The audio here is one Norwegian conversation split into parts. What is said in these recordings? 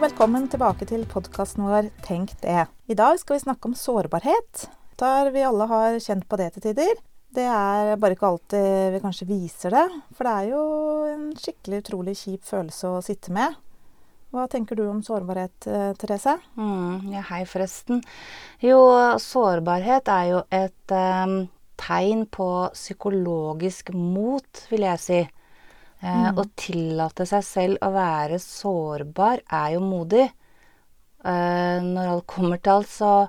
velkommen tilbake til podkasten vår Tenk det. I dag skal vi snakke om sårbarhet. Der vi alle har kjent på det til tider. Det er bare ikke alltid vi kanskje viser det, for det er jo en skikkelig utrolig kjip følelse å sitte med. Hva tenker du om sårbarhet, eh, Therese? Mm, ja, hei, forresten. Jo, sårbarhet er jo et um, tegn på psykologisk mot, vil jeg si. Eh, Mm. Å tillate seg selv å være sårbar er jo modig. Eh, når alt kommer til alt, så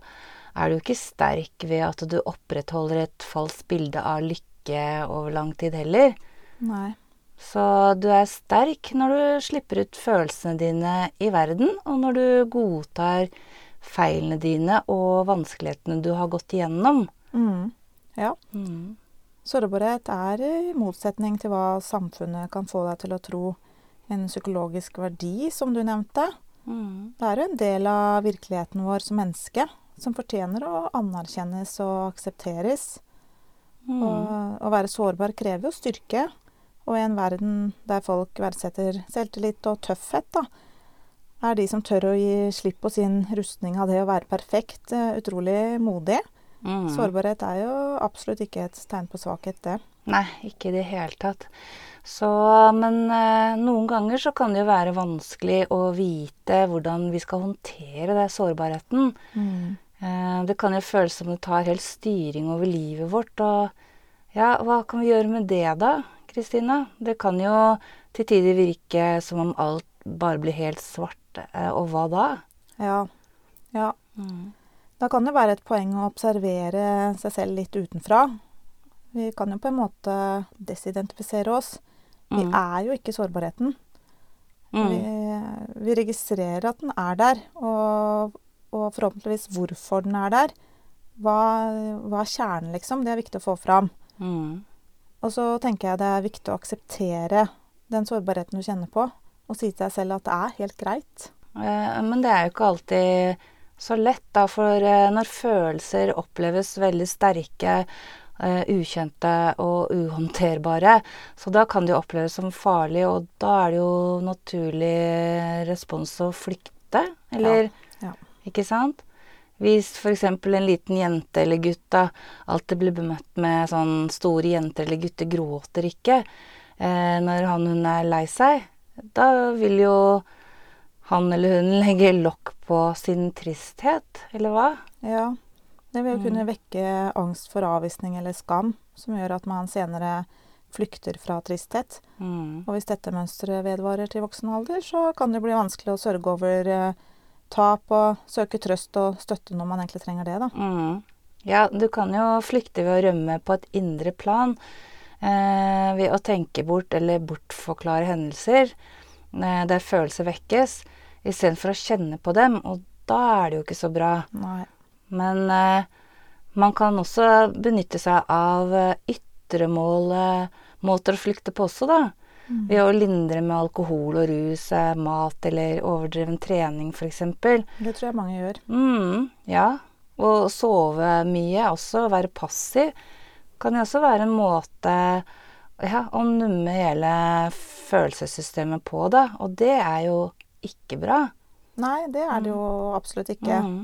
er du ikke sterk ved at du opprettholder et falskt bilde av lykke over lang tid heller. Nei. Så du er sterk når du slipper ut følelsene dine i verden, og når du godtar feilene dine og vanskelighetene du har gått igjennom. Mm. Ja. Mm. Sårbarhet er i motsetning til hva samfunnet kan få deg til å tro en psykologisk verdi, som du nevnte. Mm. Det er jo en del av virkeligheten vår som menneske, som fortjener å anerkjennes og aksepteres. Mm. Og å være sårbar krever jo styrke. Og i en verden der folk verdsetter selvtillit og tøffhet, da, er de som tør å gi slipp på sin rustning av det å være perfekt, eh, utrolig modig. Mm. Sårbarhet er jo absolutt ikke et tegn på svakhet, det. Nei, ikke i det hele tatt. Så, men eh, noen ganger så kan det jo være vanskelig å vite hvordan vi skal håndtere den sårbarheten. Eh, det kan jo føles som det tar helt styring over livet vårt. Og ja, hva kan vi gjøre med det da, Kristina? Det kan jo til tider virke som om alt bare blir helt svart. Eh, og hva da? Ja. ja. Da kan det være et poeng å observere seg selv litt utenfra. Vi kan jo på en måte desidentifisere oss. Vi Mm. er jo ikke sårbarheten. Mm. Vi, vi registrerer at den er der, og, og forhåpentligvis hvorfor den er der. Hva, hva er kjernen, liksom? Det er viktig å få fram. Mm. Og så tenker jeg det er viktig å akseptere den sårbarheten du kjenner på, og si til deg selv at det er helt greit. Eh, Men det er jo ikke alltid så lett, da, for eh, når følelser oppleves veldig sterke, eh, ukjente og uhåndterbare, så da kan det jo oppleves som farlig, og da er det jo naturlig respons å flykte, eller Ja. Ikke sant? Hvis f.eks. en liten jente eller gutt da alltid blir bemøtt med sånn store jenter eller gutter gråter ikke eh, når han hun er lei seg, da vil jo han eller hun legge lokk på sin tristhet, eller hva? Ja, det vil jo kunne vekke angst for avvisning eller skam, som gjør at man senere flykter fra tristhet. Mm. Og hvis dette mønsteret vedvarer til voksen alder, så kan det bli vanskelig å sørge over eh, tap og søke trøst og støtte når man egentlig trenger det, da. Mm. Ja, du kan jo flykte ved å rømme på et indre plan. Eh, ved å tenke bort eller bortforklare hendelser eh, der følelser vekkes, istedenfor å kjenne på dem. Og da er det jo ikke så bra. Nei. Men eh, man kan også benytte seg av eh, ytre mål, eh, måter å flykte på også, da. Ved å lindre med alkohol og rus, eh, mat eller overdreven trening f.eks. Det tror jeg mange gjør. Mm, ja. Og sove mye også, være passiv, kan jo også være en måte ja, å numme hele følelsessystemet på, da. Og det er jo ikke bra. Nei, det er det jo absolutt ikke. Mm.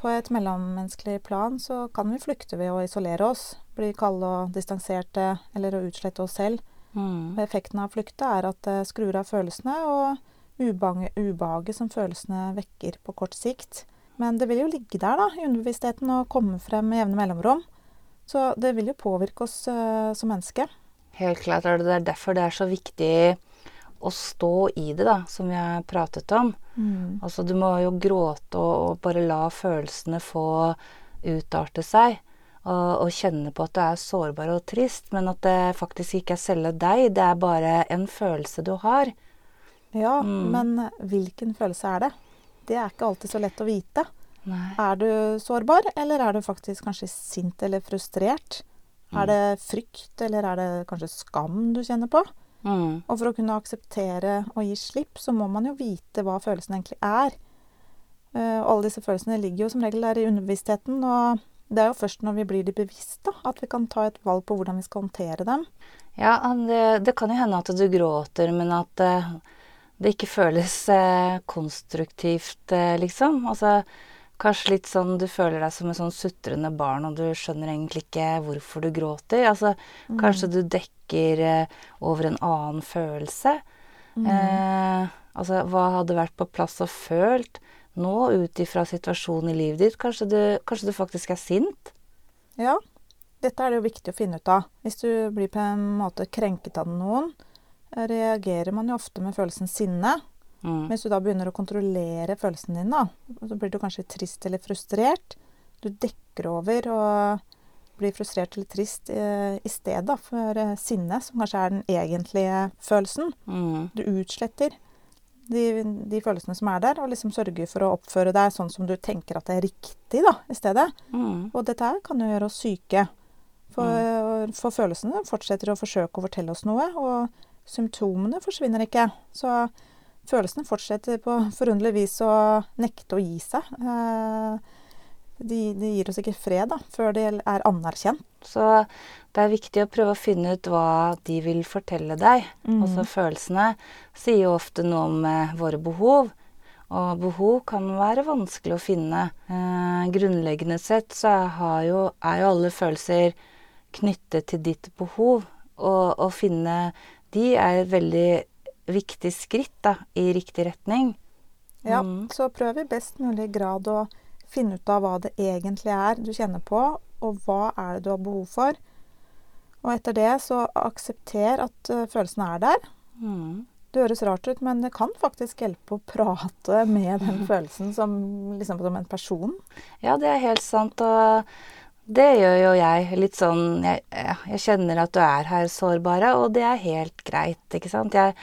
På et mellommenneskelig plan så kan vi flykte ved å isolere oss, bli kalde og distanserte eller å utslette oss selv. Mm. Effekten av flukta er at det skrur av følelsene og ubehaget, ubehaget som følelsene vekker på kort sikt. Men det vil jo ligge der da, i underbevisstheten og komme frem med jevne mellomrom. Så det vil jo påvirke oss uh, som menneske. Helt klart. og Det er derfor det er så viktig å stå i det, da, som har pratet om. Altså, du må jo gråte og, og bare la følelsene få utarte seg. Og, og kjenne på at du er sårbar og trist, men at det faktisk ikke er selve deg. Det er bare en følelse du har. Ja, Mm. men hvilken følelse er det? Det er ikke alltid så lett å vite. Nei. Er du sårbar, eller er du faktisk kanskje sint eller frustrert? Er det frykt, eller er det kanskje skam du kjenner på? Mm. Og for å kunne akseptere og gi slipp, så må man jo vite hva følelsen egentlig er. Uh, alle disse følelsene ligger jo som regel der i underbevisstheten, og det er jo først når vi blir de bevisst da, at vi kan ta et valg på hvordan vi skal håndtere dem. Ja, det, det kan jo hende at du gråter, men at uh, det ikke føles uh, konstruktivt, liksom. Altså kanskje litt sånn du føler deg som et sånn sutrende barn, og du skjønner egentlig ikke hvorfor du gråter. Altså mm. kanskje du dekker eh, over en annen følelse. Mm. Eh, altså hva hadde vært på plass og følt nå ut ifra situasjonen i livet ditt? Kanskje du, kanskje du faktisk er sint? Ja. Dette er det jo viktig å finne ut av. Hvis du blir på en måte krenket av noen, reagerer man jo ofte med følelsen sinne. Mm. Mens du da begynner å kontrollere følelsene dine, da, så blir du kanskje trist eller frustrert. Du dekker over og blir frustrert eller trist eh, i stedet for eh, sinne, som kanskje er den egentlige følelsen. Mm. Du utsletter de, de, følelsene som er der, og liksom sørger for å oppføre deg sånn som du tenker at det er riktig da, i stedet. Mm. Og dette her kan jo gjøre oss syke. For, mm. for følelsene fortsetter å forsøke å fortelle oss noe, og symptomene forsvinner ikke. Så følelsene fortsetter på forunderlig vis å nekte å gi seg. Eh, de, de, gir oss ikke fred da, før de er anerkjent. Så det er viktig å prøve å finne ut hva de vil fortelle deg. Mm. Altså følelsene sier jo ofte noe om eh, våre behov. Og behov kan være vanskelig å finne. Eh, grunnleggende sett så er jo, er jo alle følelser knyttet til ditt behov. Og å finne de er veldig viktig skritt da, i riktig retning. Ja, mm. så prøv i best mulig grad å finne ut av hva det egentlig er du kjenner på, og hva er det du har behov for. Og etter det så aksepter at uh, følelsene er der. Mm. Det høres rart ut, men det kan faktisk hjelpe å prate med den følelsen som, liksom, som en person. Ja, det er helt sant. Og det gjør jo jeg. Litt sånn jeg, jeg, kjenner at du er her sårbare, og det er helt greit, ikke sant. Jeg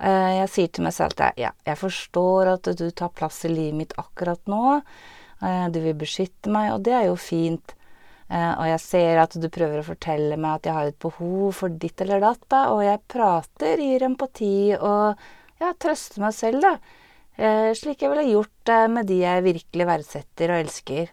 jeg sier til meg selv at jeg, ja, jeg forstår at du tar plass i livet mitt akkurat nå. Eh, du vil beskytte meg, og det er jo fint. Eh, og jeg ser at du prøver å fortelle meg at jeg har et behov for ditt eller datt, og jeg prater, gir empati og ja, trøster meg selv, da. Slik jeg ville gjort med de jeg virkelig verdsetter og elsker.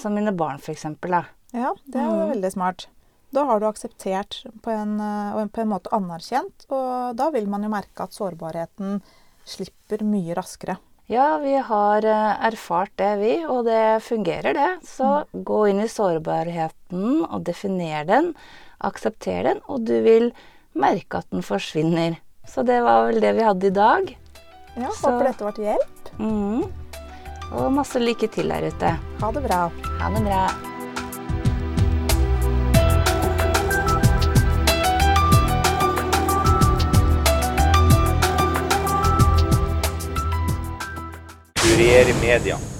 Som mine barn, eksempel. Ja, det er mm. veldig smart. Da har du akseptert på en, eh, på en måte anerkjent, og da vil man jo merke at sårbarheten slipper mye raskere. Ja, vi har eh, erfart det, vi, og det fungerer, det. Så mm. gå inn i sårbarheten og definer den. Aksepter den, og du vil merke at den forsvinner. Så det var vel det vi hadde i dag. Ja, Så, Håper dette var til hjelp. Mm, og masse lykke til der ute. Ha det bra. Ha det bra. Suriyeri é Medium.